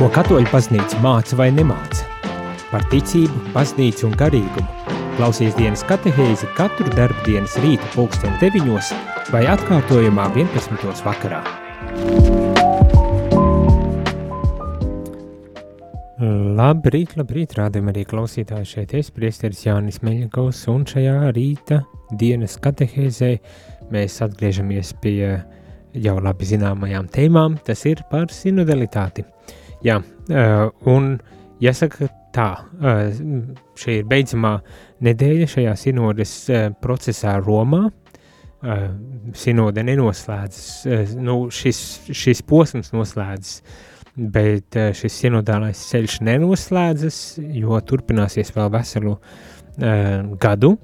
Ko katoļu baznīca māca vai nemāca? Par ticību, baznīcu un garīgumu. Klausies dienas katehēzi katru darbdienas rīta pulksteni deviņos vai atkārtojumā 11. vakarā. Labrīt, labrīt, rādījumā arī klausītāji šeit es, priesteris Jānis Meļakovs, un šajā rīta dienas katehēzē mēs atgriežamies pie jau labi zināmajām tēmām, tas ir par sinodalitāti. Jā, un jāsaka tā, šī ir beidzamā nedēļa šajā sinodes procesā Romā. Sinode nenoslēdzas, nu šis, šis posms noslēdzas, bet šis sinodālais ceļš nenoslēdzas, jo turpināsies vēl veselu gadu,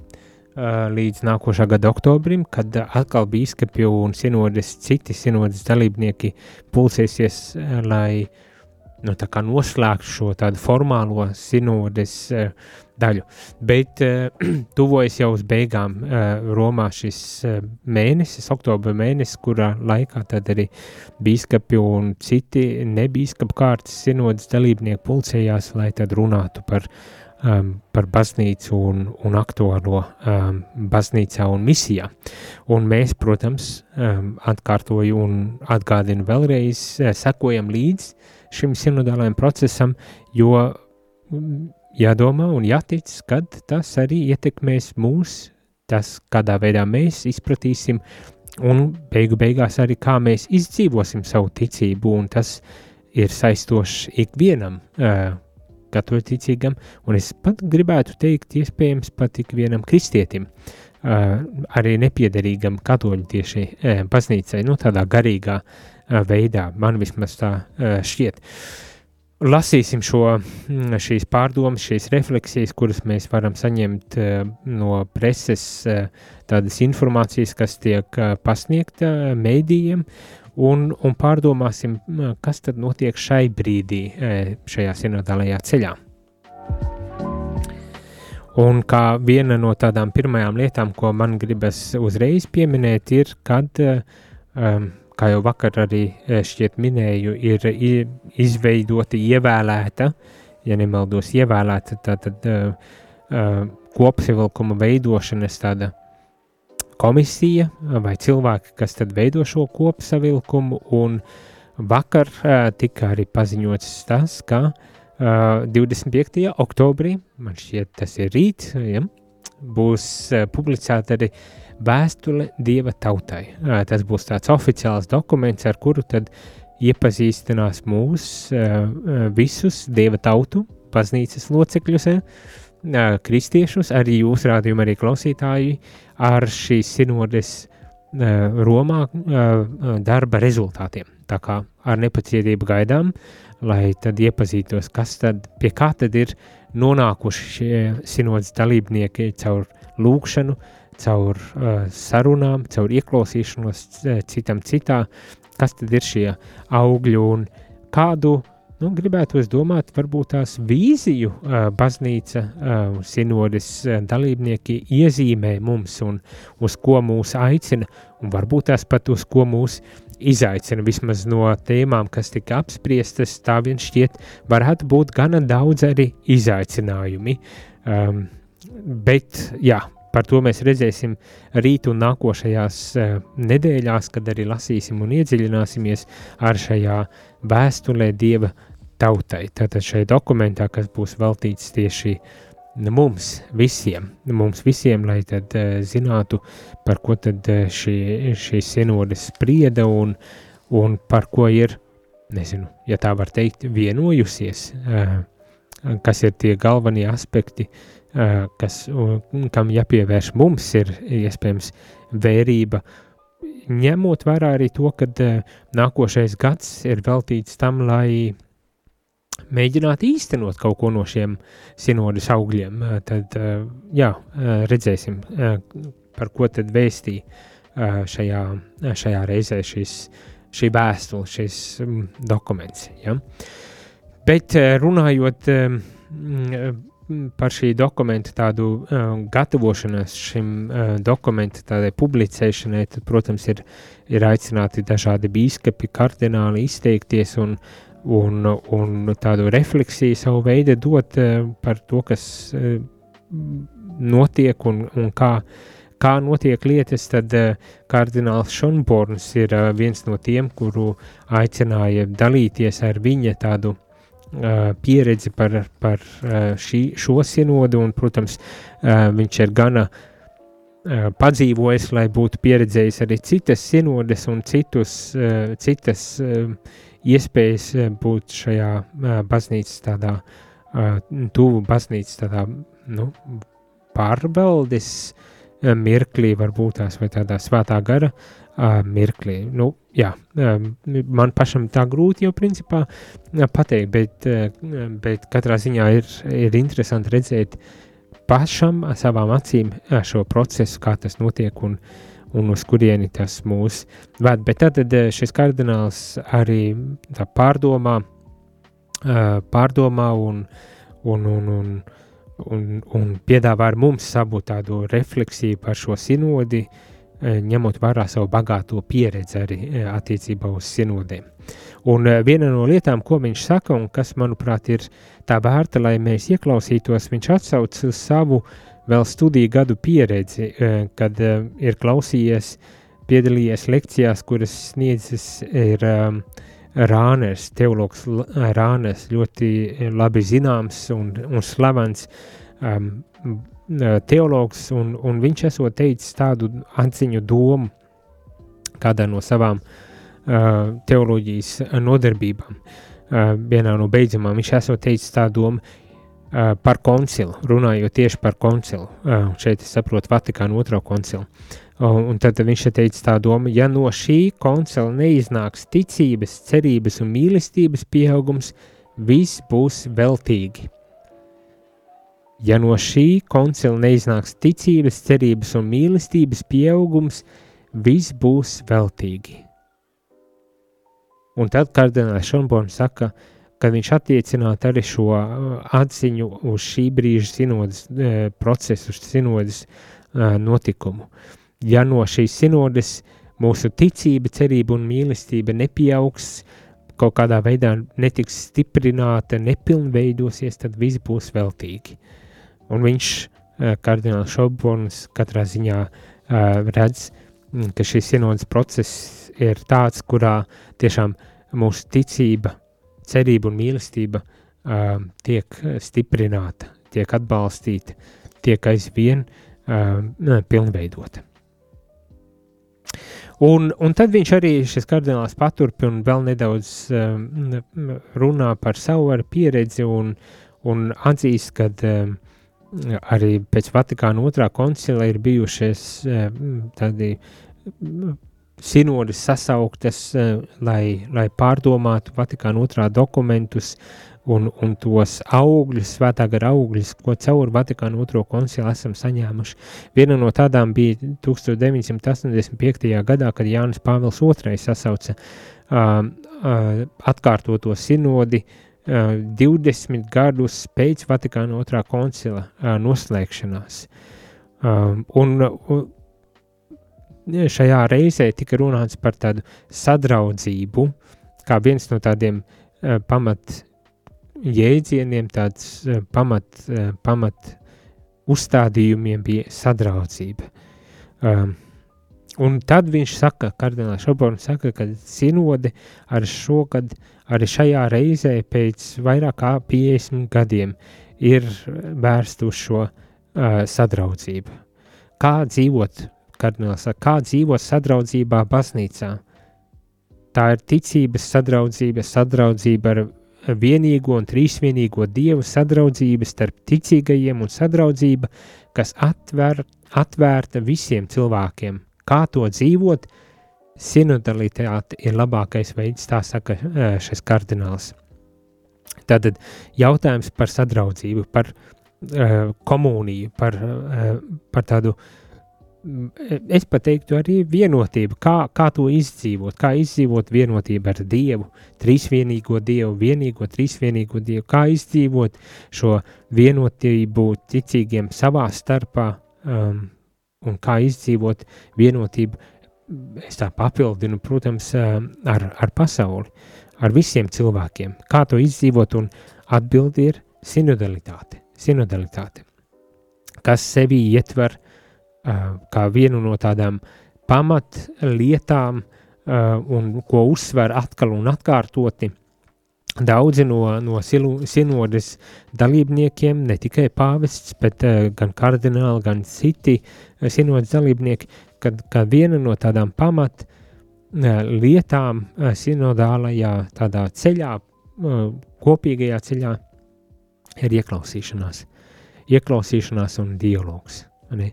līdz nākošā gada oktobrim, kad atkal bīskapi un sinodes, citi sinodes dalībnieki pulsēsies, lai uh, nu, noslēgt šo tādu formālo sinodes uh, daļu. Bet uh, tuvojas jau uz beigām uh, Romā šis uh, mēnesis, oktobra mēnesis, kurā laikā tad arī bīskapi un citi nebīskapu kārtas sinodes dalībnieki pulcējās, lai tad runātu par um, par baznīcu un, un aktuālo um, baznīcā un misijā. Un mēs, protams, um, atkārtoju un atgādinu vēlreiz, sekojam līdzi šim sinodālajam procesam, jo mm, jādomā un jātic, kad tas arī ietekmēs mūs, tas, kādā veidā mēs izpratīsim, un beigu beigās arī kā mēs izdzīvosim savu ticību, un tas ir saistošs ikvienam uh, katoļticīgam, un es pat gribētu teikt, iespējams pat ikvienam kristietim, uh, arī nepiederīgam katoļu tieši uh, baznīcai, nu tādā garīgā uh, veidā. Man vismaz tā šķiet. Lasīsim šo, šīs pārdomas, šīs refleksijas, kuras mēs varam saņemt no preses, tādas informācijas, kas tiek pasniegta mēdījiem, un, un pārdomāsim, kas tad notiek šai brīdī, šajā sinodālajā ceļā. Un kā viena no tādām pirmajām lietām, ko man gribas uzreiz pieminēt, ir, kad um, kā jau vakar arī e, šķiet minēju, ir izveidota, ievēlēta, ja nemaldos, ievēlēta tātad uh, uh, kopsavilkuma veidošanas tāda komisija vai cilvēki, kas tad veido šo kopsavilkumu, un vakar uh, tika arī paziņots tas, ka uh, 25. oktobrī, man šķiet tas ir rīt, ja, būs uh, publicēta arī uh, vēstule Dieva tautai. Tas būs tāds oficiāls dokuments, ar kuru tad iepazīstinās mūs visus Dieva tautu, baznīcas locekļus, kristiešus, arī jūs rādījumi, arī klausītāji, ar šīs sinodes Romā darba rezultātiem. Tā kā ar nepacietību gaidām, lai tad iepazītos, kas tad, pie kā tad ir nonākuši šie sinodas dalībnieki caur lūkšanu, caur uh, sarunām, caur ieklausīšanos citam citā, kas tad ir šie augļi un kādu, nu, gribētu es domāt, varbūt tās vīziju baznīca, sinodes dalībnieki iezīmē mums un uz ko mūs aicina, un varbūt tās pat uz ko mūs izaicina, vismaz no tēmām, kas tika apspriestas, tā vien šķiet, varētu būt gana daudz arī izaicinājumi. Um, bet, jā, Par to mēs redzēsim rīt un nākošajās uh, nedēļās, kad arī lasīsim un iedziļināsimies ar šajā vēstulē Dieva tautai. Tātad šajā dokumentā, kas būs veltīts tieši mums visiem, mums visiem, lai tad uh, zinātu, par ko tad uh, šī, šī sinode sprieda un, un par ko ir, nezinu, ja tā var teikt, vienojusies, kas ir tie galvenie aspekti, uh, kas, kam jāpievērš mums, ir iespējams vērība, ņemot vērā arī to, ka nākošais gads ir veltīts tam, lai mēģinātu īstenot kaut ko no šiem sinodas augļiem, tad, jā, redzēsim, par ko tad vēstī šajā, šajā reizē šis, šī vēstule, šis dokuments, ja. Bet runājot par šī dokumenta tādu uh, gatavošanos šim uh, dokumenta tādai publicēšanai, tad, protams, ir, ir aicināti dažādi bīskapi, kardināli izteikties un, un, un tādu refleksiju savu veidu dot par to, kas notiek un, un kā, kā notiek lietas, tad kardināls Šonborns ir viens no tiem, kuru aicināja dalīties ar viņa tādu pieredzi par, par šī, šo sinodu, un, protams, viņš ir gana padzīvojis, lai būtu pieredzējis arī citas sinodes un citus, citas iespējas būt šajā baznīcas tādā, tuvu baznīcas tādā, nu, pārvaldes mirklī, varbūt tās vai tādā svētā gara mirklī. Nu, jā, man pašam tā grūti jau principā pateikt, bet, bet katrā ziņā ir, ir interesanti redzēt pašam savām acīm šo procesu, kā tas notiek un, un uz kurieni tas mūs ved. Bet tad šis kardināls arī pārdomā, pārdomā un, un, un, un, un, un piedāvā ar mums savu tādu refleksiju par šo sinodi, uh, ņemot vērā savu bagāto pieredzi arī eh, attiecībā uz sinodēm. Un eh, viena no lietām, ko viņš saka, un kas, manuprāt, ir tā vērta, lai mēs ieklausītos, viņš atsauc uz savu vēl studiju gadu pieredzi, kad ir klausījies, piedalījies lekcijās, kuras sniedzis ir Rāners, teologs Rāners, ļoti labi zināms un, un slavens um, teologs, un, un viņš esot teicis tādu atziņu domu kādā no savām uh, teoloģijas nodarbībām. Uh, vienā no beidzamām viņš esot teicis tā doma uh, par koncilu, runājot tieši par koncilu. Uh, šeit es saprotu Vatikānu otro koncilu. Uh, un tad viņš teica tā doma, ja no šī koncila neiznāks ticības, cerības un mīlestības pieaugums, viss būs veltīgi. Ja no šī koncila neiznāks ticības, cerības un mīlestības pieaugums, viss būs veltīgi. Un tad kardināls Šonborns saka, ka viņš attiecinātu arī šo uh, atziņu uz šī brīža sinodas e, procesu, uz sinodas e, notikumu. Ja no šīs sinodas mūsu ticība, cerība un mīlestība nepieaugs, kaut kādā veidā netiks stiprināta, nepilnveidosies, tad viss būs veltīgi. Un viņš, eh, kardināls Šoborns, katrā ziņā eh, redz, mm, ka šis sienodas process ir tāds, kurā tiešām mūsu ticība, cerība un mīlestība eh, tiek stiprināta, tiek atbalstīta, tiek aizvien pilnveidota. Un, un tad viņš arī šis kardināls paturpina un vēl nedaudz um, runā par savu pieredzi un, un atzīst, ka um, arī pēc Vatikāna otrā koncila ir bijušies eh, tādi sinodas sasauktas, eh, lai, lai pārdomātu Vatikāna otrā dokumentus un, un tos augļus, svētā gara augļus, ko caur Vatikāna otro koncilu esam saņēmuši. Viena no tādām bija 1985. gadā, kad Jānis Pāvils II sasauca uh, uh, atkārtoto sinodi uh, 20 gadus pēc Vatikāna otrā koncila noslēgšanās. Un šajā reizē tika runāts par tādu sadraudzību, kā viens no tādiem pamat jēdzieniem, tāds pamat, pamat uzstādījumiem bija sadraudzība. Un tad viņš saka, kardināls Šoborns saka, ka sinode ar šo, kad arī šajā reizē pēc vairāk kā 50 gadiem ir vērsta uz šo uh, sadraudzību. Kā dzīvot, kardināls saka, kā dzīvot sadraudzībā baznīcā? Tā ir ticības sadraudzība, sadraudzība ar vienīgo un trīsvienīgo dievu, sadraudzība starp ticīgajiem un sadraudzība, kas atver, atvērta visiem cilvēkiem kā to dzīvot, sinodalitāte ir labākais veids, tā saka šis kardināls. Tātad jautājums par sadraudzību, par uh, komuniju, par, uh, par tādu, es pat teiktu, arī vienotību, kā, kā to izdzīvot, kā izdzīvot vienotību ar Dievu, trīsvienīgo Dievu, vienīgo trīsvienīgo Dievu, kā izdzīvot šo vienotību ticīgiem savā starpā, um, un kā izdzīvot vienotību. Es tā papildinu, protams, ar, ar pasauli, ar visiem cilvēkiem. Kā to izdzīvot, un atbildi ir sinodalitāte. sinodalitāte kas sevi ietver uh, kā vienu no tādām pamatlietām, uh, un ko uzsver atkal un atkārtoti Daudzi no, no sinodes dalībniekiem, ne tikai pāvests, bet uh, gan kardināli, gan citi uh, sinodes dalībnieki, kad, kad viena no tādām pamat uh, lietām sinodālajā tādā ceļā, kopīgajā ceļā, ir ieklausīšanās. Ieklausīšanās un dialogs. Ne?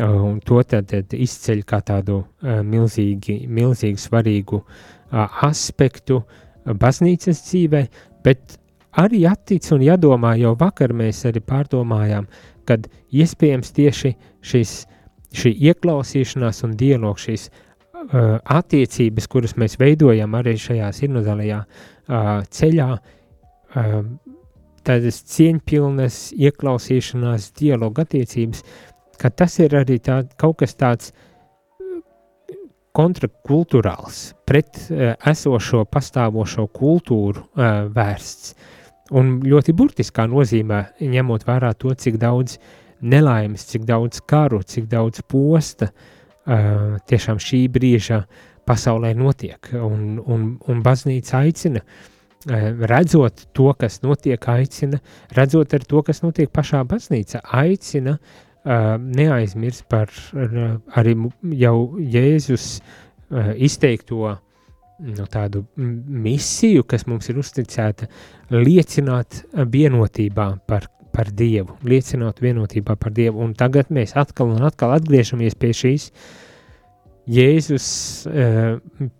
Un to tad, tad izceļ kā tādu milzīgi, milzīgi svarīgu aspektu uh, baznīcas dzīvē, bet arī attic un jādomā, jau vakar mēs arī pārdomājām, kad iespējams tieši šis, šī ieklausīšanās un dialogs, šīs uh, attiecības, kuras mēs veidojam arī šajā sinodālajā uh, ceļā, uh, tādas cieņpilnas ieklausīšanās, dialoga attiecības, ka tas ir arī tā, kaut kas tāds uh, kontrakulturāls, pret uh, esošo pastāvošo kultūru uh, vērsts. Un ļoti burtiskā nozīmē, ņemot vērā to, cik daudz nelaimes, cik daudz karu, cik daudz posta uh, tiešām šī brīža pasaulē notiek. Un, un, un baznīca aicina, redzot to, kas notiek, aicina, redzot ar to, kas notiek pašā baznīca, aicina uh, neaizmirst par uh, arī jau Jēzus uh, izteikto nu, tādu misiju, kas mums ir uzticēta, liecināt vienotībā par, par Dievu, liecināt vienotībā par Dievu. Un tagad mēs atkal un atkal atgriežamies pie šīs Jēzus,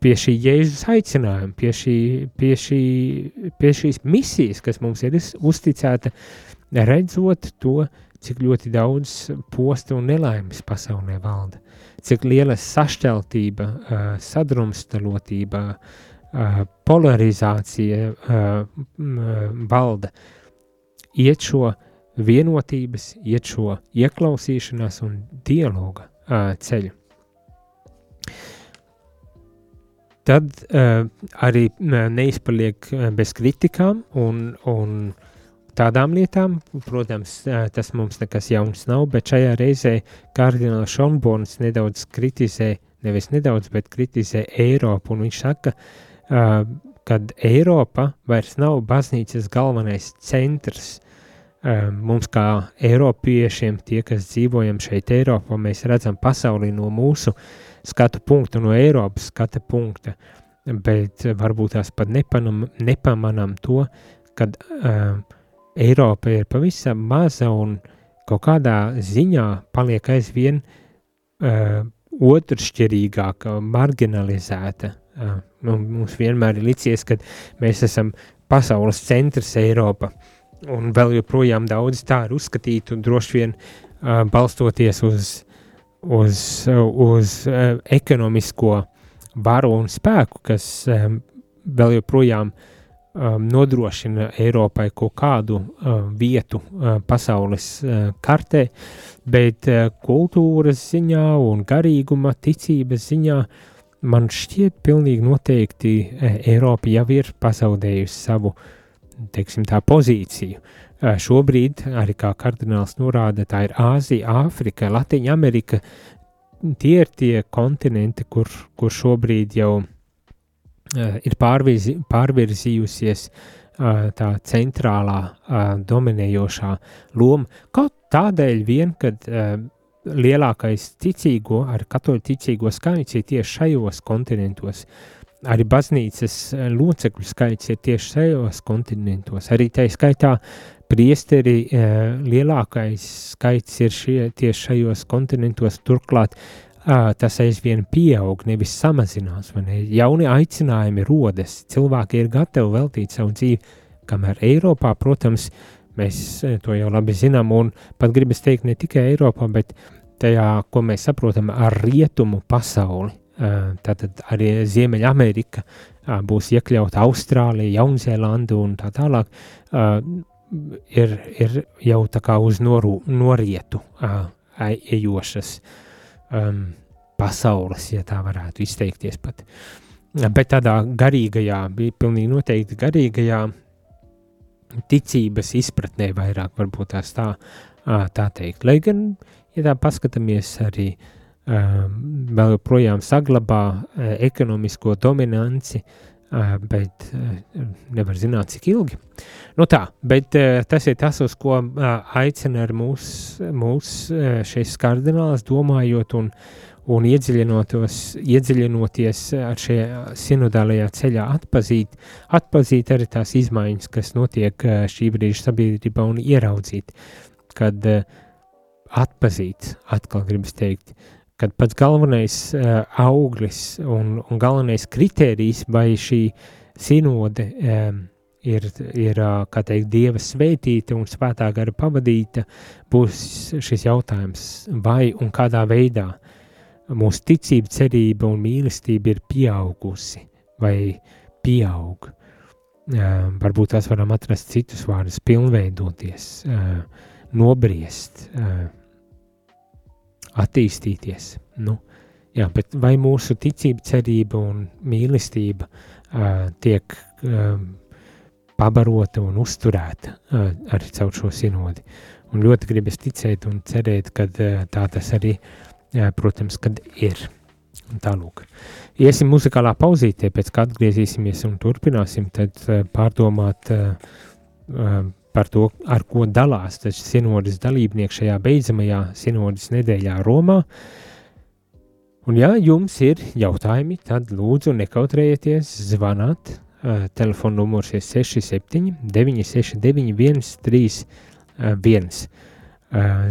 pie šī Jēzus aicinājuma, pie, šī, pie, šī, pie šīs misijas, kas mums ir uzticēta, redzot to, cik ļoti daudz posta un nelaimes pasaulē valda, cik liela sašķeltība, sadrumstalotība, polarizācija valda. Iet šo vienotības, iet šo ieklausīšanās un dialoga ceļu. Tad uh, arī neizpaliek bez kritikām un, un uh, tādām lietām, protams, tas mums nekas jauns nav, bet šajā reizē kardināls Šonborns nedaudz kritizē, nevis nedaudz, bet kritizē Eiropu, un viņš saka, ka Eiropa vairs nav baznīcas galvenais centrs. Mums kā Eiropiešiem, tie, kas dzīvojam šeit Eiropā, mēs redzam pasauli no mūsu skatu punkta, no Eiropas skata punkta, bet varbūt tās pat nepanam, nepamanam to, kad uh, Eiropa ir pavisam maza un kaut kādā ziņā paliek aizvien uh, otršķirīgāka, marginalizēta. Uh, mums vienmēr ir licies, ka mēs esam pasaules centrs Eiropa, un vēl joprojām daudz tā ir uzskatīti, un droši vien uh, balstoties uz, uz, uz uh, ekonomisko varu un spēku, kas um, vēl joprojām uh, um, nodrošina Eiropai kaut kādu uh, vietu uh, pasaules uh, kartē, bet uh, kultūras ziņā un garīguma ticības ziņā man šķiet pilnīgi noteikti uh, Eiropa jau ir pazaudējusi savu, teiksim tā, pozīciju. Uh, šobrīd, arī kā kardināls norāda, tā ir Āzija, Āfrika, Latvija, Amerika. Tie ir tie kontinenti, kur, kur šobrīd jau ir ir pārvirzi, pārvirzījusies eh, tā centrālā, eh, dominējošā loma. Kaut tādēļ vien, kad lielākais ticīgo, ar katoļu ticīgo skaits ir tieši šajos kontinentos. Arī baznīcas locekļu skaits ir tieši šajos kontinentos. Arī tā skaitā priesteri lielākais skaits ir šie, tieši šajos kontinentos. Turklāt tas aizvien pieaug, nevis samazinās. Ne? Jauni aicinājumi rodas, cilvēki ir gatavi veltīt savu dzīvi, kamēr Eiropā, protams, mēs to jau labi zinām, un pat gribas teikt ne tikai Eiropā, bet tajā, ko mēs saprotam ar rietumu pasauli. Tātad arī Ziemeļamerika būs iekļauta Austrālija, Jaunzēlanda un tā tālāk. Ir, ir jau tā kā uz noru, norietu ejošas uh, um, pasaules, ja tā varētu izteikties pat. bet tādā garīgajā, bija pilnīgi noteikti garīgajā ticības izpratnē vairāk, varbūt tās tā, tā teikt. Lai gan, ja tā paskatāmies arī vēl joprojām saglabā ekonomisko dominanci, bet nevar zināt, cik ilgi. Nu tā, bet tas ir tas, uz ko aicina mūs, mūs šis kardināls domājot un, un iedziļinoties ar šajā sinodālajā ceļā atpazīt, atpazīt arī tās izmaiņas, kas notiek šī brīža sabiedrībā un ieraudzīt, kad atpazīt, atkal gribas teikt, kad pats galvenais uh, auglis un, un galvenais kritērijs vai šī sinode um, ir, ir uh, kā teikt, Dieva svētīta un svētā gara pavadīta, būs šis jautājums, vai un kādā veidā mūsu ticība, cerība un mīlestība ir pieaugusi vai pieaug. Uh, varbūt tās varam atrast citus vārdus, pilnveidoties, uh, nobriest, uh, attīstīties. Nu, jā, vai mūsu ticība, cerība un mīlestība uh, tiek uh, pabarota un uzturēta uh, arī caur šo sinodi? Un ļoti gribas ticēt un cerēt, ka uh, tā tas arī Jā, protams, kad ir. Tālūk. Iesim muzikālā pauzītē, pēc kā atgriezīsimies un turpināsim, tad uh, pārdomāt uh, uh, par to, ar ko dalās sinodas dalībnieks šajā beidzamajā sinodas nedēļā Romā. Un ja jums ir jautājumi, tad lūdzu nekautrējieties zvanāt. Telefona numurs ir 67 969 131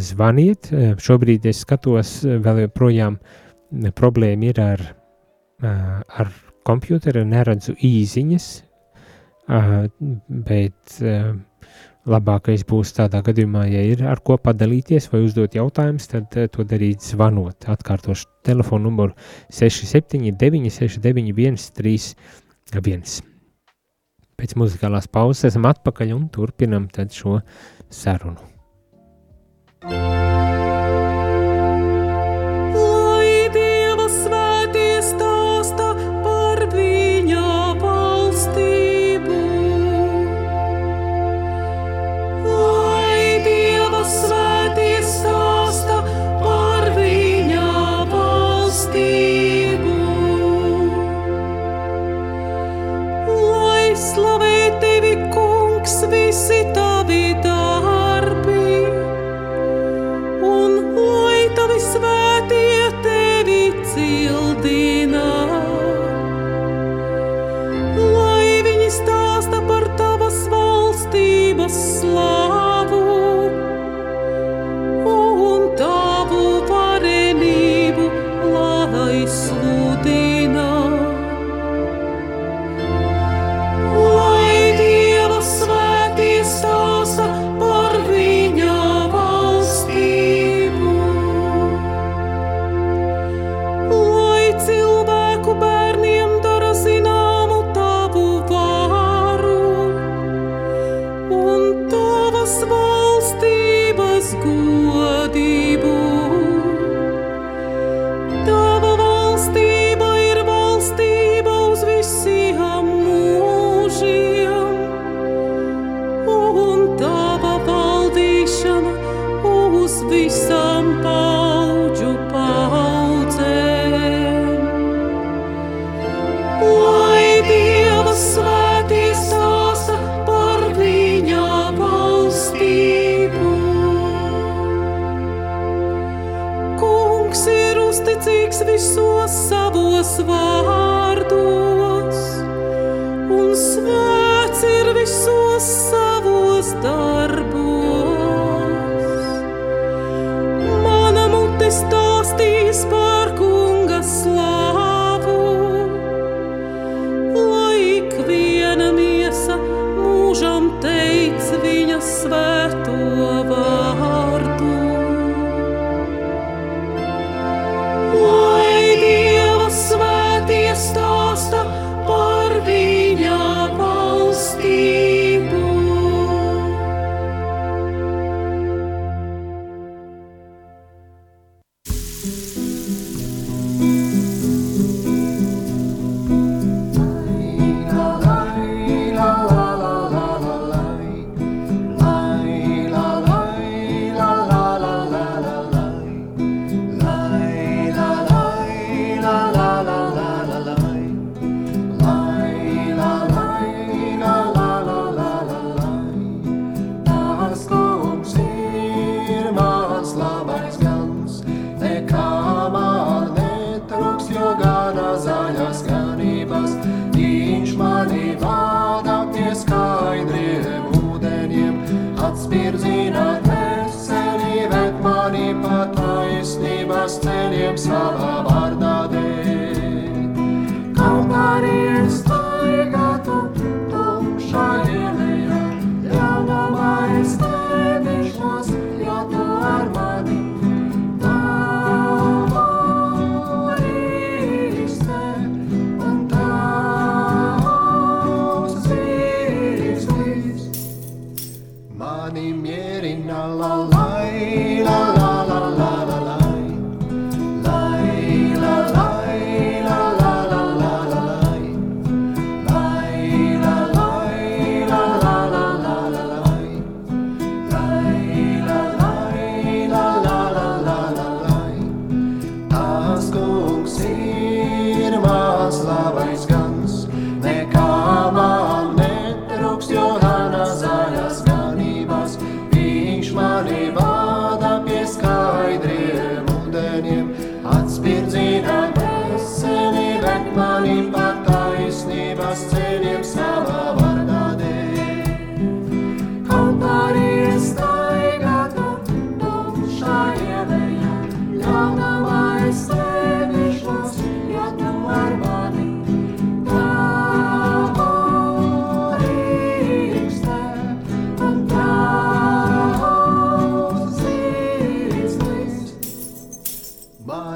zvaniet. Šobrīd es skatos, vēl joprojām problēma ir ar, ar komputeru, neredzu īziņas, bet labākais būs tādā gadījumā, ja ir ar ko padalīties vai uzdot jautājumus, tad to darīt zvanot. Atkārtošu telefonu numuru 679 691 31. Pēc muzikālās pauzes esam atpakaļ un turpinam šo sarunu. savā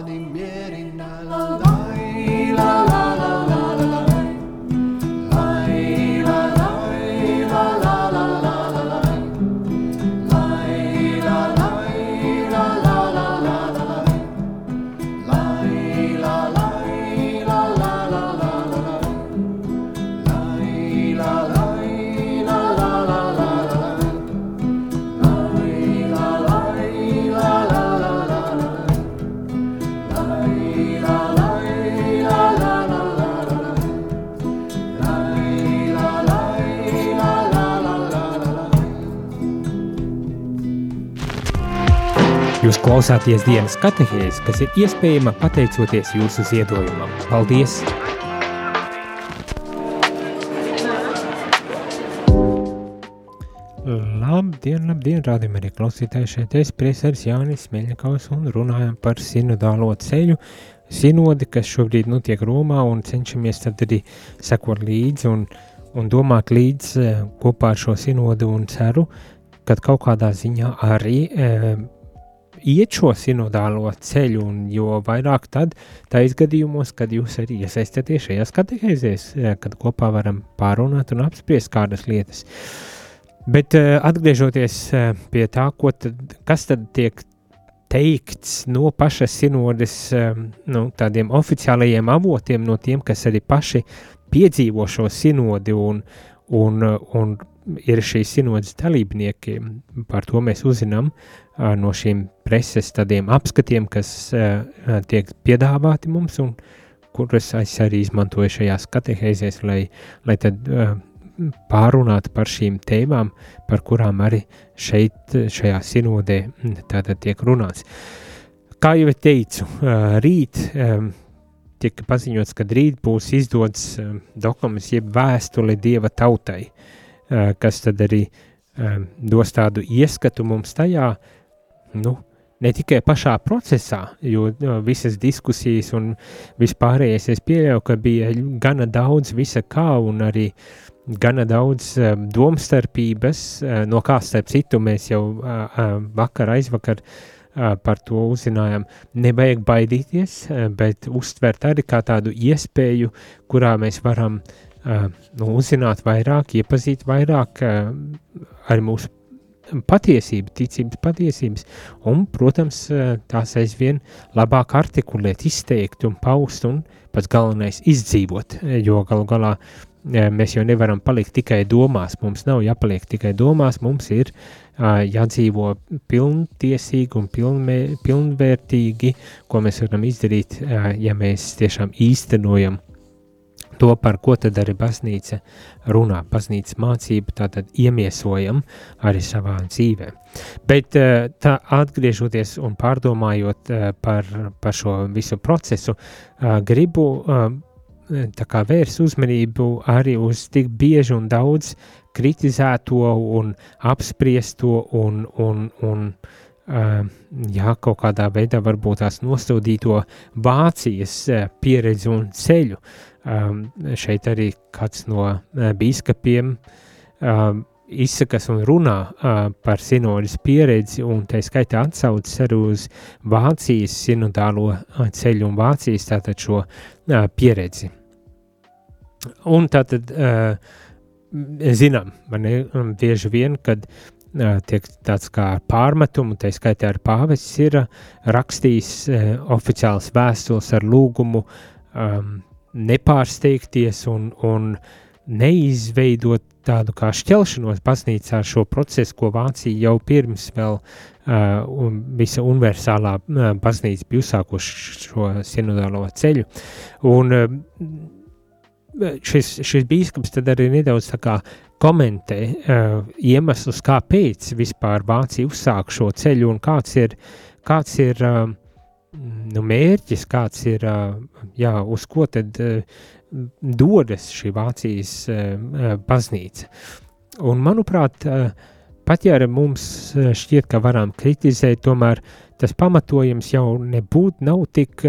Pani Mieri. Klausāties dienas katehēs, kas ir iespējama pateicoties jūsu ziedojumam. Paldies! Labdien, labdien, rādījumā arī klausītāji šeit es priesars Jānis Meļņakaus un runājam par sinodālo ceļu, sinodi, kas šobrīd notiek Romā un cenšamies tad arī sekot līdzi un, un domāt līdz eh, kopā ar šo sinodu un ceru, kad kaut kādā ziņā arī eh, iet šo sinodālo ceļu, un jo vairāk tad tais gadījumos, kad jūs arī iesaistāties šajās katehēzēs, eh, kad kopā varam pārunāt un apspriest kādas lietas. Bet uh, atgriežoties uh, pie tā, tad, kas tad tiek teikts no pašas sinodes, nu, tādiem oficiālajiem avotiem, no tiem, kas arī paši piedzīvo šo sinodi un, un, un ir šīs sinodas dalībnieki. Par to mēs uzzinām no šīm preses tādiem apskatiem, kas tiek piedāvāti mums un kurus es arī izmantoju šajās katehēzēs, lai, lai tad pārunāt par šīm tēmām, par kurām arī šeit, šajā sinodē, tātad tiek runāts. Kā jau teicu, rīt tika paziņots, ka rīt būs izdots dokuments, jeb vēstule Dieva tautai, kas tad arī dos tādu ieskatu mums tajā, nu, ne tikai pašā procesā, jo visas diskusijas un vispārējais es pieļauju, ka bija gana daudz visa kā un arī gana daudz domstarpības, no kā starp citu mēs jau vakar, aizvakar par to uzzinājām. Nevajag baidīties, bet uztvert arī kā tādu iespēju, kurā mēs varam uh, nu, uzzināt vairāk, iepazīt vairāk uh, ar mūsu patiesību, ticības patiesības, un, protams, tās aizvien labāk artikulēt, izteikt un paust, un pats galvenais izdzīvot, jo galu galā mēs jau nevaram palikt tikai domās. Mums nav jāpaliek tikai domās, mums ir jādzīvo pilntiesīgi un pilnmē, pilnvērtīgi, ko mēs varam izdarīt, ja mēs tiešām īstenojam to, par ko tad arī baznīca runā. Baznīcas mācību tātad iemiesojam arī savā dzīvē. Bet tā atgriežoties un pārdomājot par, par šo visu procesu, gribu tā kā vērs uzmanību arī uz tik bieži un daudz kritizēto un apspriesto un, un, un uh, jā, kaut kādā veidā varbūt tās nosūdīto Vācijas pieredzi un ceļu. Um, šeit arī kāds no uh, biskupiem um, izsakas un runā uh, par sinodas pieredzi, un tā skaitā atsaucas arī uz Vācijas sinodālo uh, ceļu un Vācijas tātad šo uh, pieredzi. Un tātad uh, zinām, man ir bieži vien, kad uh, tiek tāds kā pārmetumu, tā skaitā ar pāvests ir uh, rakstījis uh, oficiāls vēstules ar lūgumu um, nepārsteigties un, un neizveidot tādu kā šķelšanos baznīcā ar šo procesu, ko Vācija jau pirms vēl uh, un visa universālā uh, baznīca bija uzsākuši šo sinodālo ceļu. Un uh, šis, šis bīskaps tad arī nedaudz tā kā komentē uh, iemeslus, kāpēc vispār Vācija uzsāk šo ceļu un kāds ir, kāds ir uh, nu, mērķis, kāds ir, jā, uz ko tad dodas šī Vācijas baznīca. Un, manuprāt, pat ja mums šķiet, ka varam kritizēt, tomēr tas pamatojums jau nebūtu nav tik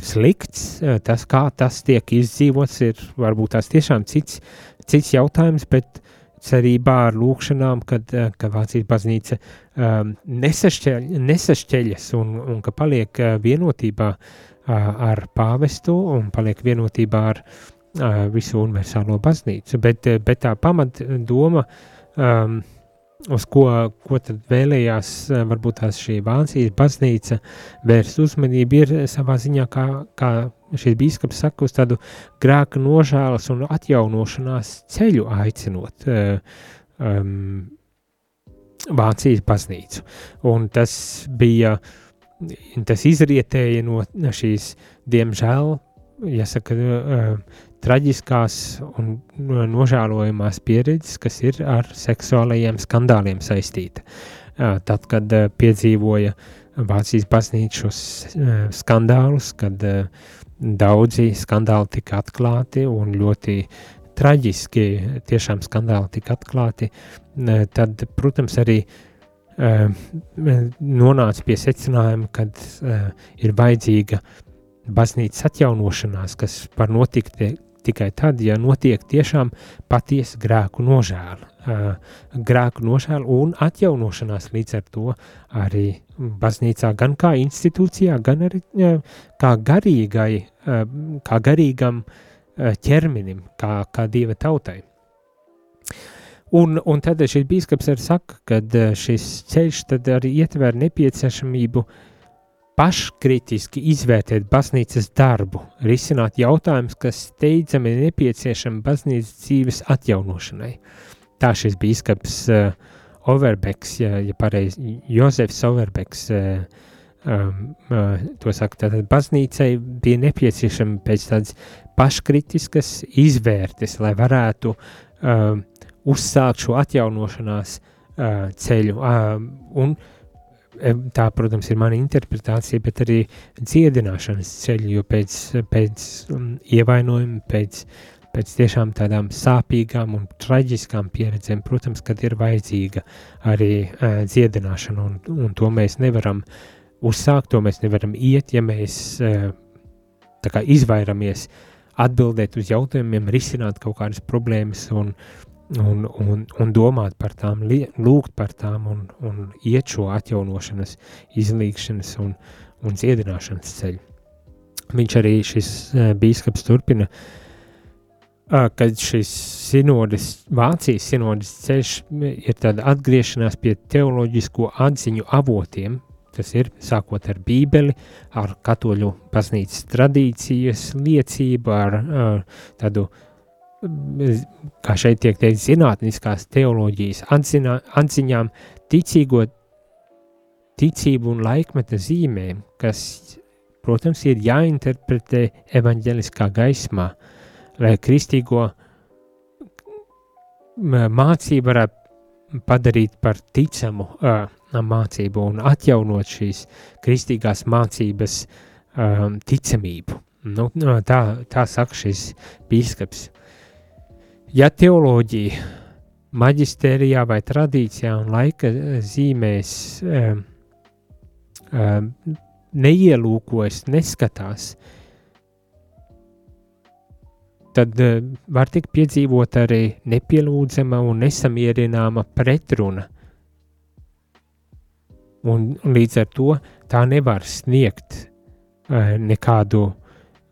slikts. Tas, kā tas tiek izdzīvots, ir varbūt tās tiešām cits, cits jautājums, bet cerībā ar lūkšanām, kad, ka Vācijas baznīca um, nesašķeļ, nesašķeļas un, un ka paliek vienotībā uh, ar pāvestu un paliek vienotībā ar visu universālo baznīcu. Bet, bet tā pamatdoma, um, uz ko, ko tad vēlējās varbūt tās šī Vācijas baznīca vērst uzmanību, ir savā ziņā, kā, kā šis bīskaps saka, uz tādu grēka nožēlas un atjaunošanās ceļu aicinot um, Vācijas baznīcu. Un tas bija uh, tas izrietēja no šīs, diemžēl, jāsaka, uh, traģiskās un nožēlojamās pieredzes, kas ir ar seksuālajiem skandāliem saistīta. Uh, tad, kad uh, piedzīvoja Vācijas baznīcas skandālus, kad daudzi skandāli tika atklāti un ļoti traģiski tiešām skandāli tika atklāti, tad, protams, arī uh, nonāca pie secinājuma, ka uh, ir vajadzīga baznīcas atjaunošanās, kas var notikt tikai tad, ja notiek tiešām patiesa grēku nožēla. Uh, grēku nožēla un atjaunošanās līdz ar to arī baznīcā, gan kā institūcijā, gan arī uh, kā garīgai, uh, kā garīgam uh, ķermenim, kā, kā dieva tautai. Un, un tad šis biskups arī saka, ka šis ceļš arī ietver nepieciešamību paškritiski izvērtēt baznīcas darbu, risināt jautājumus, kas steidzami nepieciešami baznīcas dzīves atjaunošanai. Tā šis biskups uh, Overbeks, ja, ja pareizi, Jozefs Overbeks, uh, um, uh, to saka, tātad baznīcai bija nepieciešama pēc tādas paškritiskas izvērtes, lai varētu uh, uzsākt šo atjaunošanās uh, ceļu. Uh, un, tā, protams, ir mana interpretācija, bet arī dziedināšanas ceļu, jo pēc, pēc um, ievainojuma, pēc, pēc tiešām tādām sāpīgām un traģiskām pieredzēm, protams, kad ir vajadzīga arī uh, dziedināšana, un, un to mēs nevaram uzsākt, to mēs nevaram iet, ja mēs uh, tā kā izvairamies atbildēt uz jautājumiem, risināt kaut kādas problēmas un, un, un, un domāt par tām, lūgt par tām un, un iet šo atjaunošanas, izlīgšanas un, un dziedināšanas ceļu. Viņš arī šis bīskaps turpina, kad šis sinodas, Vācijas sinodas ceļš ir tāda atgriešanās pie teoloģisko atziņu avotiem, tas ir sākot ar bībeli, ar katoļu baznīcas tradīcijas liecību, ar, ar tādu uh, kā šeit tiek teikt, zinātniskās teoloģijas atzinā, atziņām, ticīgo ticību un laikmeta zīmēm, kas, protams, ir jāinterpretē evaņģeliskā gaismā, lai kristīgo mācību varētu padarīt par ticamu uh, mācību un atjaunot šīs kristīgās mācības um, ticamību. Nu, tā, tā saka šis bīskaps. Ja teoloģija maģistērijā vai tradīcijā un laika zīmēs um, um, neielūkojas, neskatās, tad uh, var tikt piedzīvot arī nepielūdzama un nesamierināma pretruna. Un, līdz ar to tā nevar sniegt uh, nekādu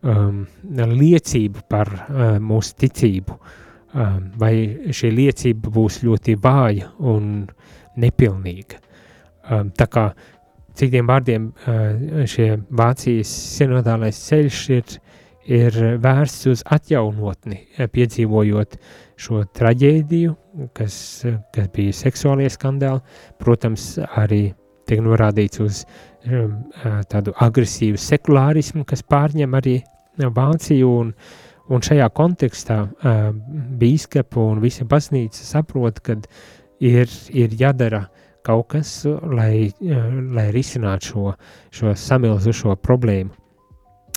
um, liecību par uh, mūsu ticību, um, vai šī liecība būs ļoti vāja un nepilnīga. Um, tā kā citiem vārdiem uh, šie Vācijas sinodālais ceļš ir, ir vērsts uz atjaunotni, piedzīvojot šo traģēdiju, kas, kas bija seksuālie skandāli, protams, arī tiek norādīts uz tādu agresīvu sekulārismu, kas pārņem arī Vāciju, un, un šajā kontekstā bīskapu un visa baznīca saprot, ka ir, ir jādara kaut kas, lai, lai risinātu šo, šo samilzušo problēmu.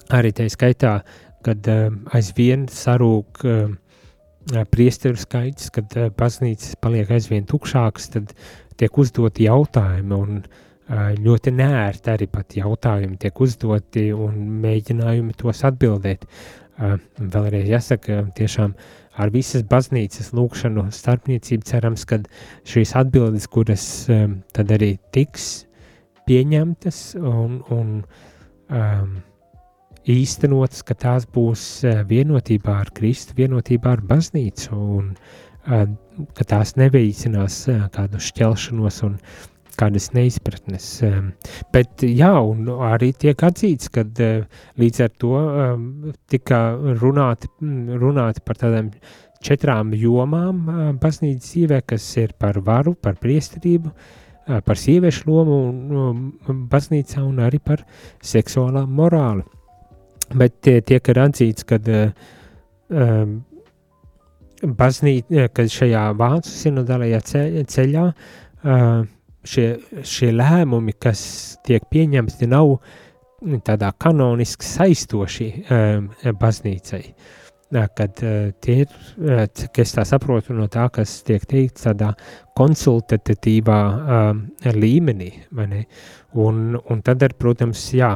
Arī tā skaitā, kad uh, aizvien sarūk uh, priesteru skaits, kad uh, baznīcas paliek aizvien tukšākas, tad tiek uzdoti jautājumi, un ļoti nērti arī pat jautājumi tiek uzdoti un mēģinājumi tos atbildēt. Vēlreiz jāsaka, tiešām ar visas baznīcas lūkšanu starpniecību cerams, ka šīs atbildes, kuras tad arī tiks pieņemtas un, un um, īstenotas, ka tās būs vienotībā ar Kristu, vienotībā ar baznīcu un um, ka tās neveicinās kādu šķelšanos un kādas neizpratnes. Bet jā, un arī tiek atzīts, ka līdz ar to tika runāti, runāti par tādām četrām jomām baznīcas dzīvē, kas ir par varu, par priesterību, par sieviešu lomu baznīcā un arī par seksuālā morāli. Bet tiek ir atzīts, ka um, baznīca, kad šajā vācu sinodālajā ceļā uh, šie, šie lēmumi, kas tiek pieņemti, nav tādā kanoniski saistoši um, baznīcai. Kad tie ir, uh, es tā saprotu no tā, kas tiek teikts tādā konsultatīvā līmenī, vai ne? Un, un tad, ar, protams, jā,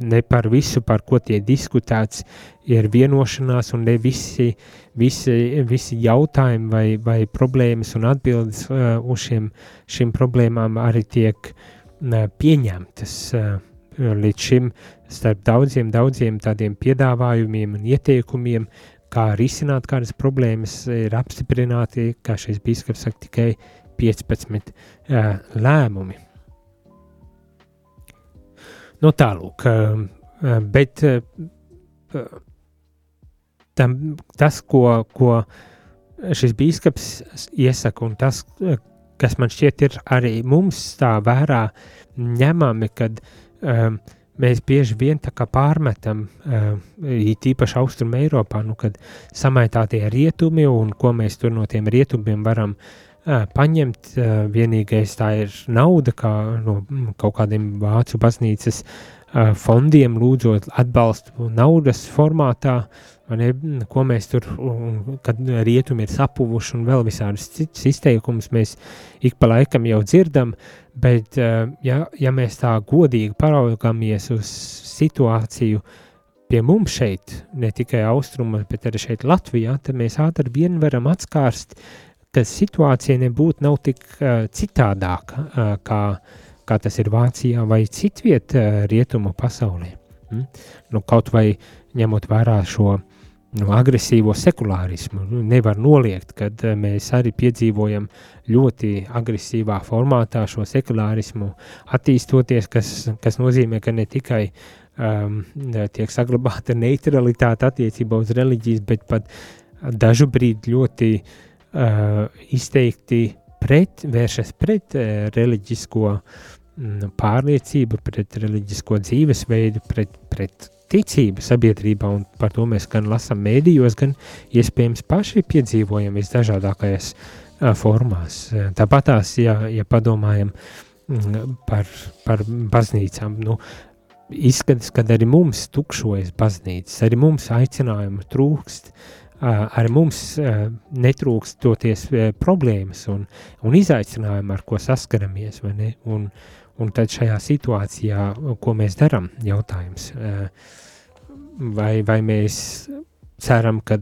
ne par visu, par ko tiek diskutēts, ir vienošanās, un ne visi, visi, visi jautājumi vai, vai problēmas un atbildes uz šiem, šīm problēmām arī tiek pieņemtas. Uh, līdz šim starp daudziem, daudziem tādiem piedāvājumiem un ieteikumiem, kā risināt kādas problēmas, ir apstiprināti, kā šis biskups saka, tikai 15 uh, lēmumi. Nu, tālūk, bet tam, tas, ko, ko šis biskups iesaka, un tas, kas man šķiet, ir arī mums tā vērā ņemami, kad um, mēs bieži vien pārmetam, um, īpaši Austrum Eiropā, nu, kad samaitātie rietumi un ko mēs tur no tiem rietumiem varam paņemt. Uh, vienīgais tā ir nauda, kā no kaut kādiem vācu baznīcas uh, fondiem lūdzot atbalstu naudas formātā, ne, ko mēs tur, kad rietumi ir sapuvuši un vēl visādus citus izteikumus mēs ik pa laikam jau dzirdam, bet ja, ja mēs tā godīgi paraugāmies uz situāciju pie mums šeit, ne tikai austrumos, bet arī šeit Latvijā, tad mēs ātri vien varam atskārst, ka situācija nebūtu nav tik uh, citādāka, uh, kā, kā tas ir Vācijā vai citviet uh, rietumu pasaulē. Mm? Nu, kaut vai ņemot vērā šo uh, nu, agresīvo sekulārismu. Nu, nevar noliegt, ka eh, mēs arī piedzīvojam ļoti agresīvā formātā šo sekulārismu attīstoties, kas, kas nozīmē, ka ne tikai um, tiek saglabāta neutralitāte attiecībā uz reliģijas, bet pat dažu brīdi ļoti uh, izteikti pret, vēršas pret uh, reliģisko mm, pārliecību, pret reliģisko dzīvesveidu, pret, pret ticība sabiedrībā, un par to mēs gan lasām mēdījos, gan iespējams paši piedzīvojam visdažādākajās uh, formās. Tāpat tās, ja, ja padomājam mm, par, par baznīcām, nu, izskatās, ka arī mums tukšojas baznīcas, arī mums aicinājumu trūkst, ar mums netrūkst toties problēmas un, un izaicinājumi, ar ko saskaramies? Un, un tad šajā situācijā, ko mēs darām, jautājums, vai, vai mēs ceram, ka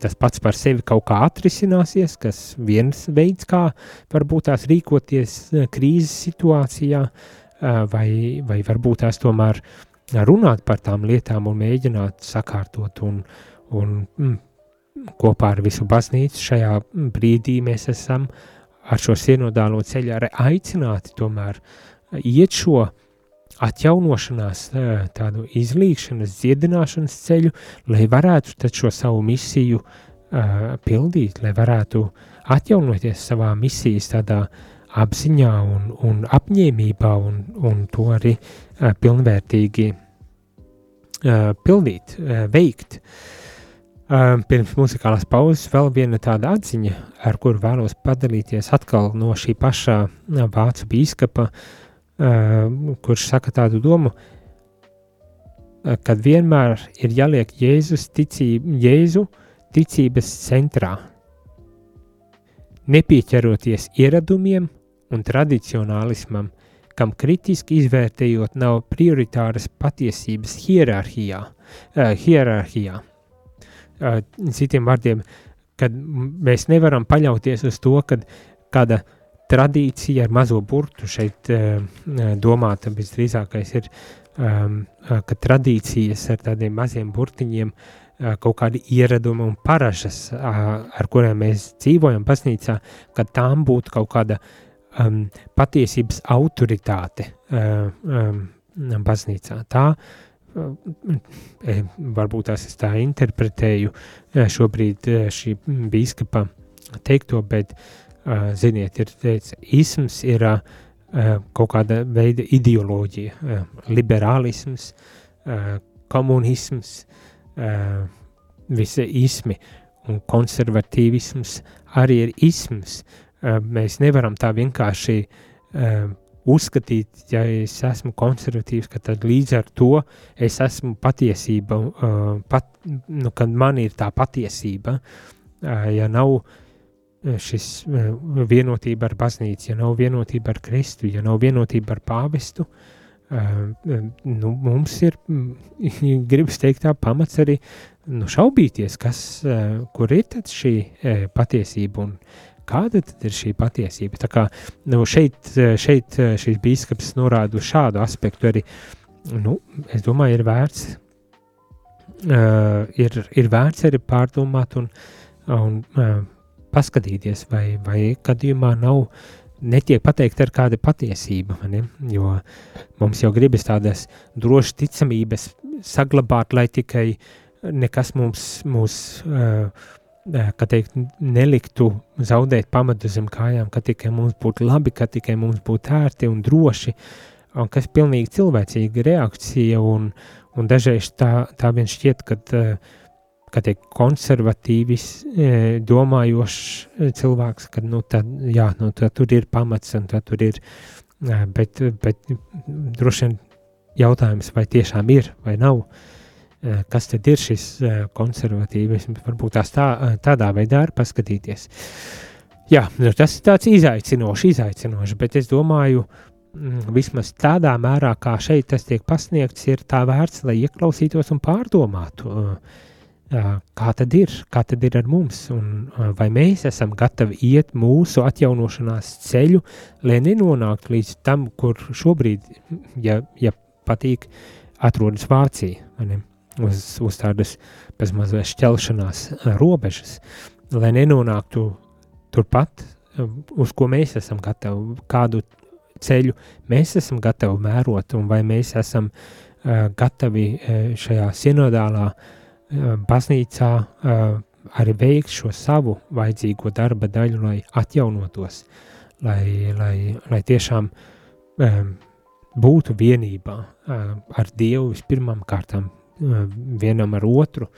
tas pats par sevi kaut kā atrisināsies, kas viens veids, kā varbūt tās rīkoties krīzes situācijā, vai, vai varbūt tās tomēr runāt par tām lietām un mēģināt sakārtot un, un mm, kopā ar visu baznīcu šajā brīdī mēs esam ar šo sienodālo ceļu arī aicināti tomēr iet šo atjaunošanās, tādu izlīkšanas, dziedināšanas ceļu, lai varētu tad šo savu misiju uh, pildīt, lai varētu atjaunoties savā misijas tādā apziņā un, un apņēmībā un, un to arī uh, pilnvērtīgi uh, pildīt, uh, veikt. Uh, pirms muzikālās pauzes vēl viena tāda atziņa, ar kuru vēlos padalīties atkal no šī pašā vācu bīskapa kurš saka tādu domu, ka vienmēr ir jāliek Jēzus ticība, Jēzu ticības centrā, nepieķeroties ieradumiem un tradicionālismam, kam kritiski izvērtējot nav prioritāras patiesības hierarhijā. Hierarhijā. Citiem vārdiem, kad mēs nevaram paļauties uz to, ka kāda tradīcija ar mazo burtu šeit domāta visdrīzākais ir, um, ka tradīcijas ar tādiem maziem burtiņiem, kaut kādi ieradumi un paražas, ar kuriem mēs dzīvojam baznīcā, ka tām būtu kaut kāda um, patiesības autoritāte uh, um, baznīcā. Tā uh, varbūt tās es tā interpretēju šobrīd šī bīskapa teikto, bet ziniet, ir teicis, isms ir kaut kāda veida ideoloģija, liberālisms, komunisms, visi ismi un konservatīvisms arī ir isms. Mēs nevaram tā vienkārši uzskatīt, ja es esmu konservatīvs, ka tad līdz ar to es esmu patiesība, pat, nu, kad man ir tā patiesība, ja nav uh, šis eh, vienotība ar baznīcu, ja nav vienotība ar Kristu, ja nav vienotība ar pāvestu, eh, nu, mums ir, mm, gribas teikt, tā pamats arī nu, šaubīties, kas, kur ir tad šī patiesība un kāda ir šī patiesība. Tā kā nu, šeit, šeit šis bīskaps norāda uz šādu aspektu arī, nu, es domāju, ir vērts, ir, ir vērts arī pārdomāt un, un paskatīties, vai, vai gadījumā nav netiek pateikt ar kāda patiesība, ne? jo mums jau gribas tādas drošas ticamības saglabāt, lai tikai nekas mums, mūs, uh, kā teikt, neliktu zaudēt pamatu zem kājām, ka tikai mums būtu labi, ka tikai mums būtu ērti un droši, un kas pilnīgi cilvēcīga reakcija, un, un dažreiz tā, tā vien šķiet, ka uh, kā tiek konservatīvis e, domājošs cilvēks, ka nu, tad, jā, nu, tad tur ir pamats un tad tur ir, bet, bet droši vien jautājums, vai tiešām ir vai nav, kas tad ir šis konservatīvisms, varbūt tās tā, tādā veidā arī paskatīties. Jā, nu, tas ir tāds izaicinošs, izaicinošs, bet es domāju, mm, vismaz tādā mērā, kā šeit tas tiek pasniegts, ir tā vērts, lai ieklausītos un pārdomātu. Kā tad ir, kā tad ir ar mums, un vai mēs esam gatavi iet mūsu atjaunošanās ceļu, lai nenonāktu līdz tam, kur šobrīd, ja, ja patīk, atrodas Vācija, uz, uz tādas bezmazliet šķelšanās robežas, lai nenonāktu turpat, uz ko mēs esam gatavi, kādu ceļu mēs esam gatavi mērot, un vai mēs esam uh, gatavi uh, šajā sinodālā uh, baznīcā arī veikt šo savu vajadzīgo darba daļu, lai atjaunotos, lai, lai, lai tiešām būtu vienībā ar Dievu vispirmām kārtām, vienam ar otru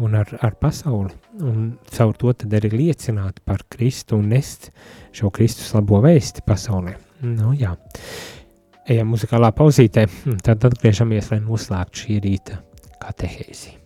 un ar, ar pasauli, un caur to tad arī liecināt par Kristu un nest šo Kristus labo vēsti pasaulē. Nu, jā. Ejam muzikālā pauzītē, tad atgriežamies, lai noslēgtu šī rīta katehēzi.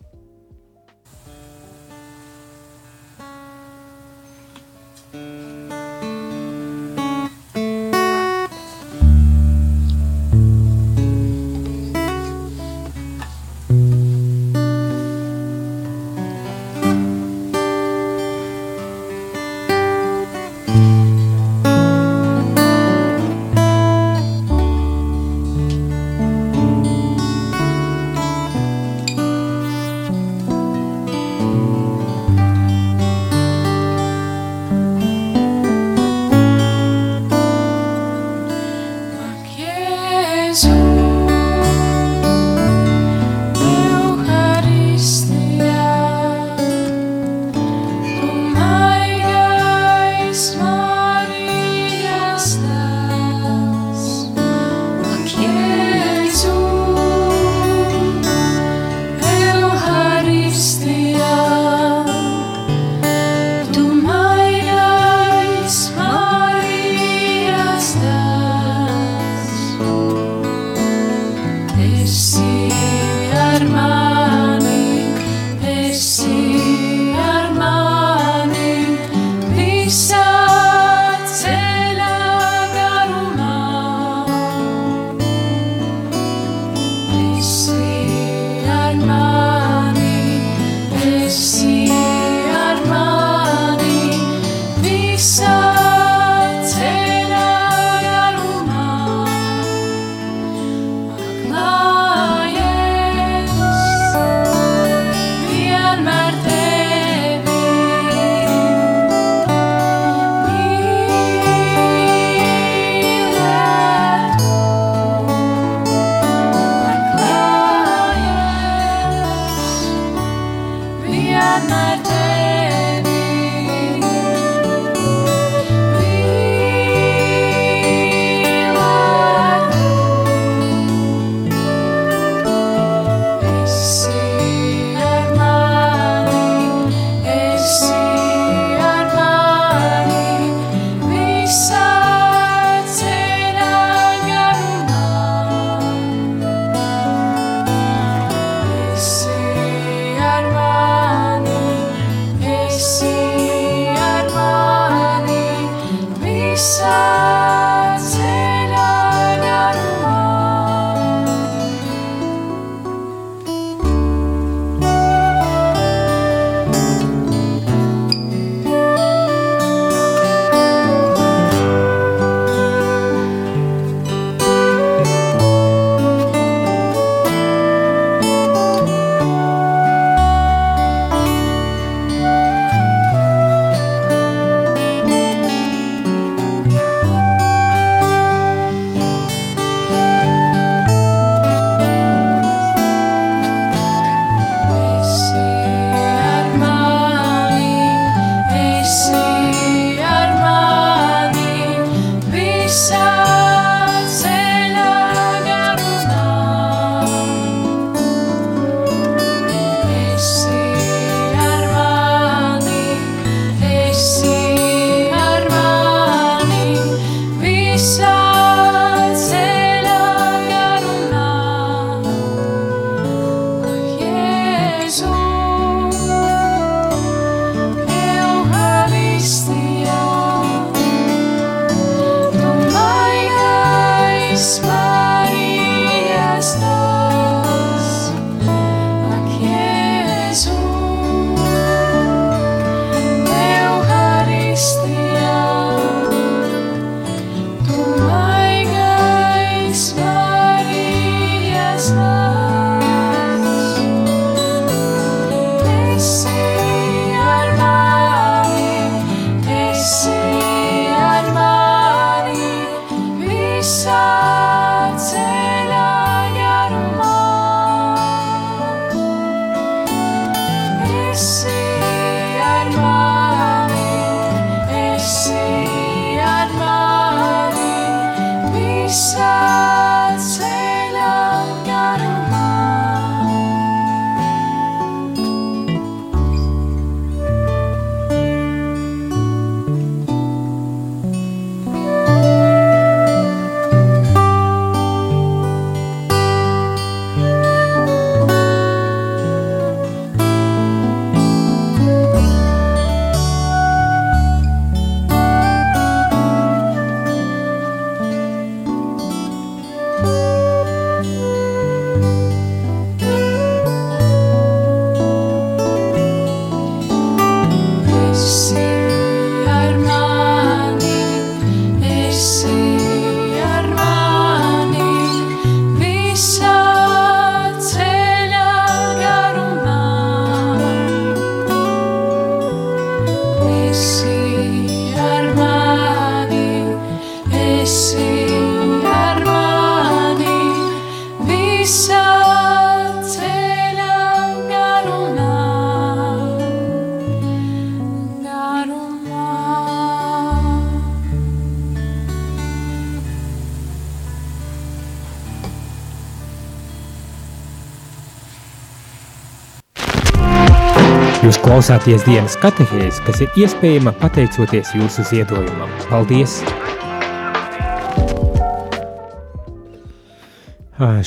Klausāties dienas katehēs, kas ir iespējama pateicoties jūsu ziedojumam. Paldies!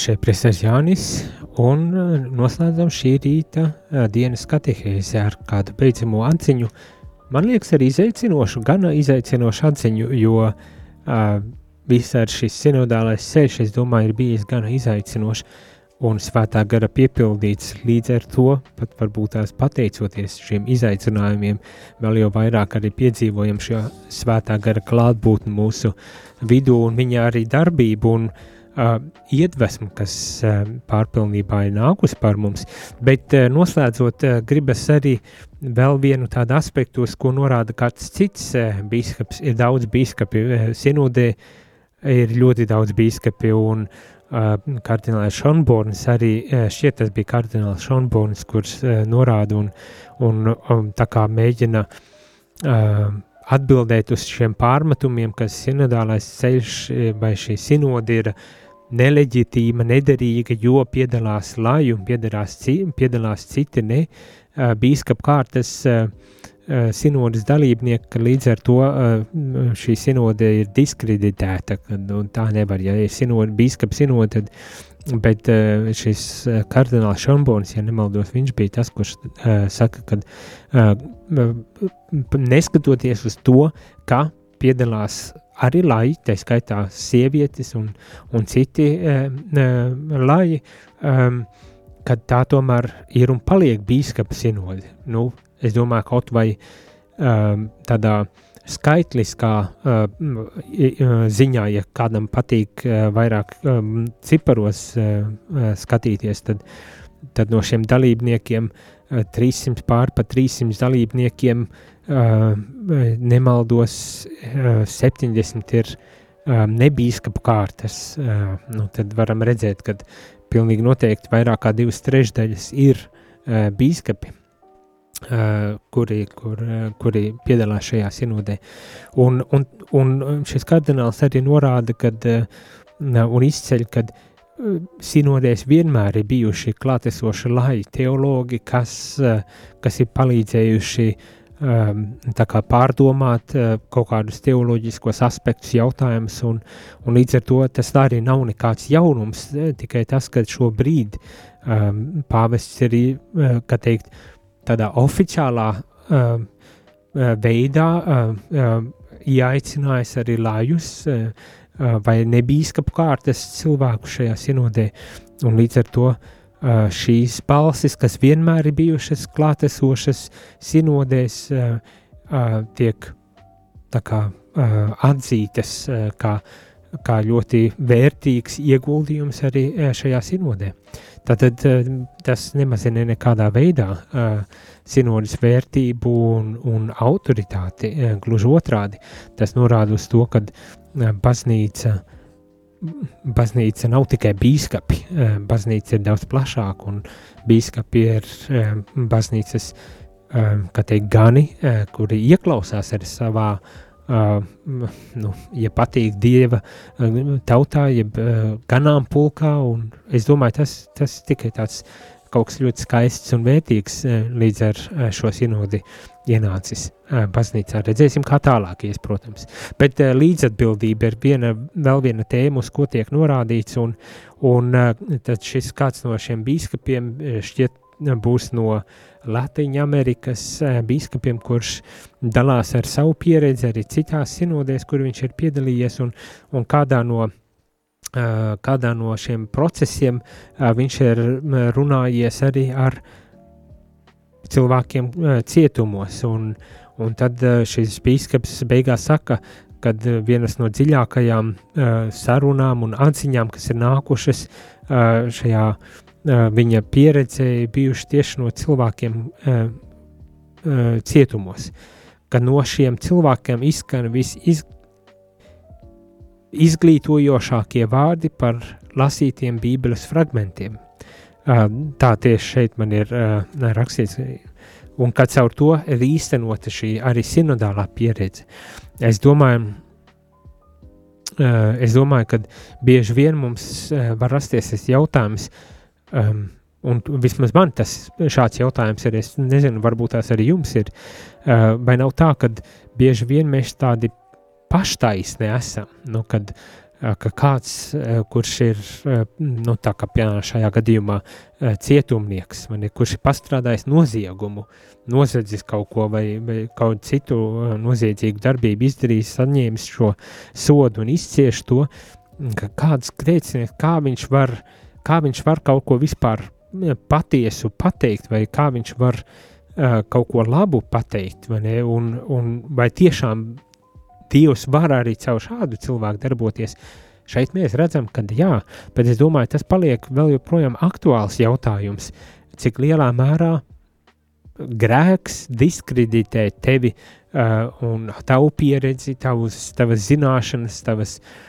Šeit priesteris Jānis un noslēdzam šī rīta dienas katehēzi ar kādu beidzamo atziņu. Man liekas arī izaicinošu, gan izaicinošu atziņu, jo visādi šis sinodālais ceļš, es domāju, ir bijis gan izaicinošs un svētā gara piepildīts. Līdz ar to, pat varbūt tās pateicoties šiem izaicinājumiem, vēl jau vairāk arī piedzīvojam šo svētā gara klātbūtni mūsu vidū un viņa arī darbību un uh, iedvesmu, kas uh, pārpilnībā ir nākus par mums. Bet uh, noslēdzot, uh, gribas arī vēl vienu tādu aspektu, ko norāda kāds cits uh, bīskaps. Ir daudz bīskapi, uh, sinodē ir ļoti daudz bīskapi un uh, kardināls Šonborns arī šķiet tas bija kardināls Šonborns, kurš norāda un, un um, tā kā mēģina atbildēt uz šiem pārmetumiem, ka sinodālais ceļš vai šī sinode ir neleģitīma, nederīga, jo piedalās lai un piedalās, piedalās citi ne bīskap kārtas sinodas dalībnieki, ka līdz ar to uh, šī sinode ir diskreditēta, un tā nevar, ja ir sinode, bīskap sinode, tad bet uh, šis kardināls Šambons, ja nemaldos, viņš bija tas, kurš saka, ka neskatoties uz to, ka piedalās arī lai, tā skaitā sievietes un, un citi lai, um, kad tā tomēr ir un paliek bīskapa sinode. Nu, es domāju, kaut vai um, tādā skaitliskā uh, uh, ziņā, ja kādam patīk uh, vairāk um, ciparos uh, uh, skatīties, tad, tad no šiem dalībniekiem uh, 300 pār pa 300 dalībniekiem uh, nemaldos uh, 70 ir um, nebīskapu kārtas, uh, nu, tad varam redzēt, ka pilnīgi noteikti vairāk kā divas trešdaļas ir uh, bīskapi, uh, kuri, kur, uh, kuri piedalās šajā sinodē. Un, un, un šis kardināls arī norāda, kad, uh, un izceļ, uh, sinodēs vienmēr ir bijuši klātesoši lai teologi, kas, uh, kas ir palīdzējuši tā kā pārdomāt uh, kaut kādus teoloģiskos aspektus, jautājumus, un, un līdz ar to tas arī nav nekāds jaunums, eh, tikai tas, ka šobrīd um, pāvests ir, uh, kā teikt, tādā oficiālā um, uh, veidā uh, uh, ieaicinājis arī lājus uh, uh, vai nebīskapu kārtas cilvēku šajā sinodē, un līdz ar to Uh, šīs balsis, kas vienmēr ir bijušas klātesošas sinodēs, uh, uh, tiek kā uh, atzītas uh, kā, kā ļoti vērtīgs ieguldījums arī uh, šajā sinodē. Tātad uh, tas nemazina nekādā veidā uh, sinodas vērtību un, un autoritāti, uh, gluži otrādi. Tas norāda uz to, ka baznīca baznīca nav tikai biskupi. Baznīca ir daudz plašāka, un biskupi ir eh, baznīcas teikt, gani, eh, kuri ieklausās arī savā. Uh, nu, ja patīk dieva uh, tautā, jeb uh, ganāmpulkā, un es domāju, tas, tas tikai tāds kaut kas ļoti skaists un vērtīgs uh, līdz ar uh, šo sinodi ienācis uh, baznīcā. Redzēsim, kā tālāk ies, protams. Bet uh, līdzatbildība ir viena, vēl viena tēma, uz ko tiek norādīts, un, un uh, tad šis kāds no šiem bīskapiem uh, šķiet uh, būs no Latvijas Amerikas uh, bīskapiem, kurš dalās ar savu pieredzi arī citās sinodēs, kur viņš ir piedalījies, un, un kādā no uh, kādā no šiem procesiem uh, viņš ir runājies arī ar cilvēkiem cietumos. Un, un tad šis biskups beigās saka, kad vienas no dziļākajām sarunām un atziņām, kas ir nākušas šajā viņa pieredzē, bijuši tieši no cilvēkiem uh, uh, cietumos. ka no šiem cilvēkiem izskan visis izglītojošākie vārdi par lasītiem Bībeles fragmentiem. Uh, tā tieši šeit man ir uh, rakstīts, un ka caur to ir īstenota šī arī sinodālā pieredze. Es domāju, uh, es domāju ka bieži vien mums uh, var rasties tas jautājums, um, un vismaz man tas šāds jautājums ir, es nezinu, varbūt tās arī jums ir, uh, vai nav tā, ka bieži vien mēs tādi paštaisni esam, nu, kad uh, ka kāds, kurš ir, nu, tā kā šajā gadījumā cietumnieks, ir, kurš ir pastrādājis noziegumu, nozadzis kaut ko vai, vai kaut citu noziedzīgu darbību izdarījis, saņēmis šo sodu un izcieš to, ka kāds grēcinieks, kā viņš var, kā viņš var kaut ko vispār patiesu pateikt, vai kā viņš var uh, kaut ko labu pateikt, vai ne, un, un vai tiešām Dievs var arī caur šādu cilvēku darboties. Šeit mēs redzam, ka jā, bet es domāju, tas paliek vēl joprojām aktuāls jautājums, cik lielā mērā grēks diskreditē tevi uh, un tavu pieredzi, tavus, tavas zināšanas, tavas uh,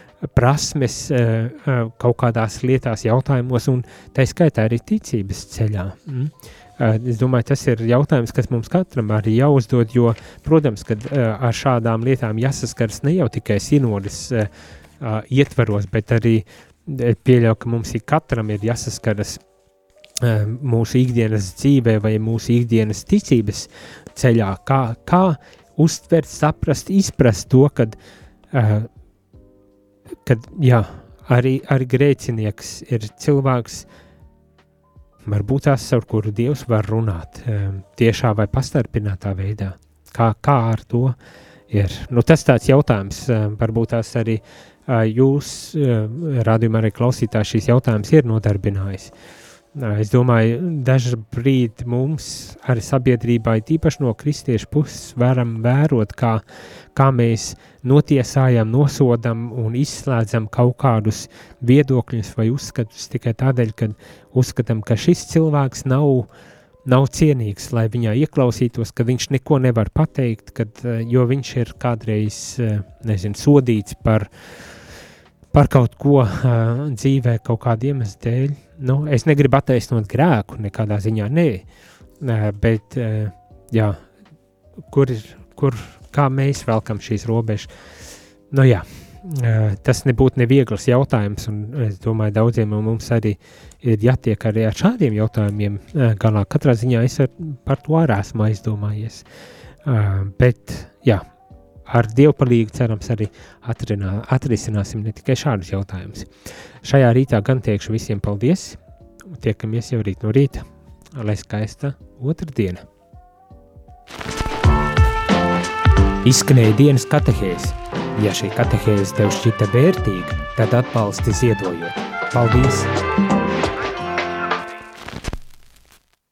uh, kaut kādās lietās, jautājumos, un tā skaitā arī ticības ceļā. Mm? Es domāju, tas ir jautājums, kas mums katram arī jāuzdod, jo, protams, kad ar šādām lietām jāsaskars ne jau tikai sinodas ietvaros, bet arī pieļauju, ka mums ik katram ir jāsaskaras mūsu ikdienas dzīvē vai mūsu ikdienas ticības ceļā, kā, kā uztvert, saprast, izprast to, kad, kad jā, arī, arī grēcinieks ir cilvēks, varbūt tās, ar kuru Dievs var runāt ehm, tiešā vai pastarpinātā veidā. Kā, kā ar to ir? Nu, tas tāds jautājums, ehm, varbūt tās arī jūs, ehm, rādījumā arī klausītājs, šīs jautājums ir nodarbinājis. Es domāju, dažkārt mums, arī sabiedrībai, tīpaši no kristiešu puses, varam vērot, kā, kā mēs notiesājam, nosodam un izslēdzam kaut kādus viedokļus vai uzskatus tikai tādēļ, ka uzskatām, ka šis cilvēks nav, nav cienīgs, lai viņā ieklausītos, ka viņš neko nevar pateikt, kad, jo viņš ir kādreiz nezinu, sodīts par, par kaut ko uh, dzīvē, kaut kādu iemeslu dēļ. Nu, es negribu attaisnot grēku, nekādā ziņā, nē, uh, bet uh, jā, kur ir, kur, kā mēs velkam šīs robežas. Nu, jā, tas nebūtu neviegls jautājums, un es domāju, daudziem no mums arī ir jātiek arī ar šādiem jautājumiem galā. Katrā ziņā es ar, par to arī esmu aizdomājies. Bet, jā, ar Dievu palīdzību cerams arī atrinā, atrisināsim ne tikai šādus jautājumus. Šajā rītā gan teikšu visiem paldies, tiekamies jau rīt no rīta, lai skaista otra diena. Izskanēja dienas katehēs. Ja šī katehēze tev šķita vērtīga, tad atbalsti ziedojot. Paldies!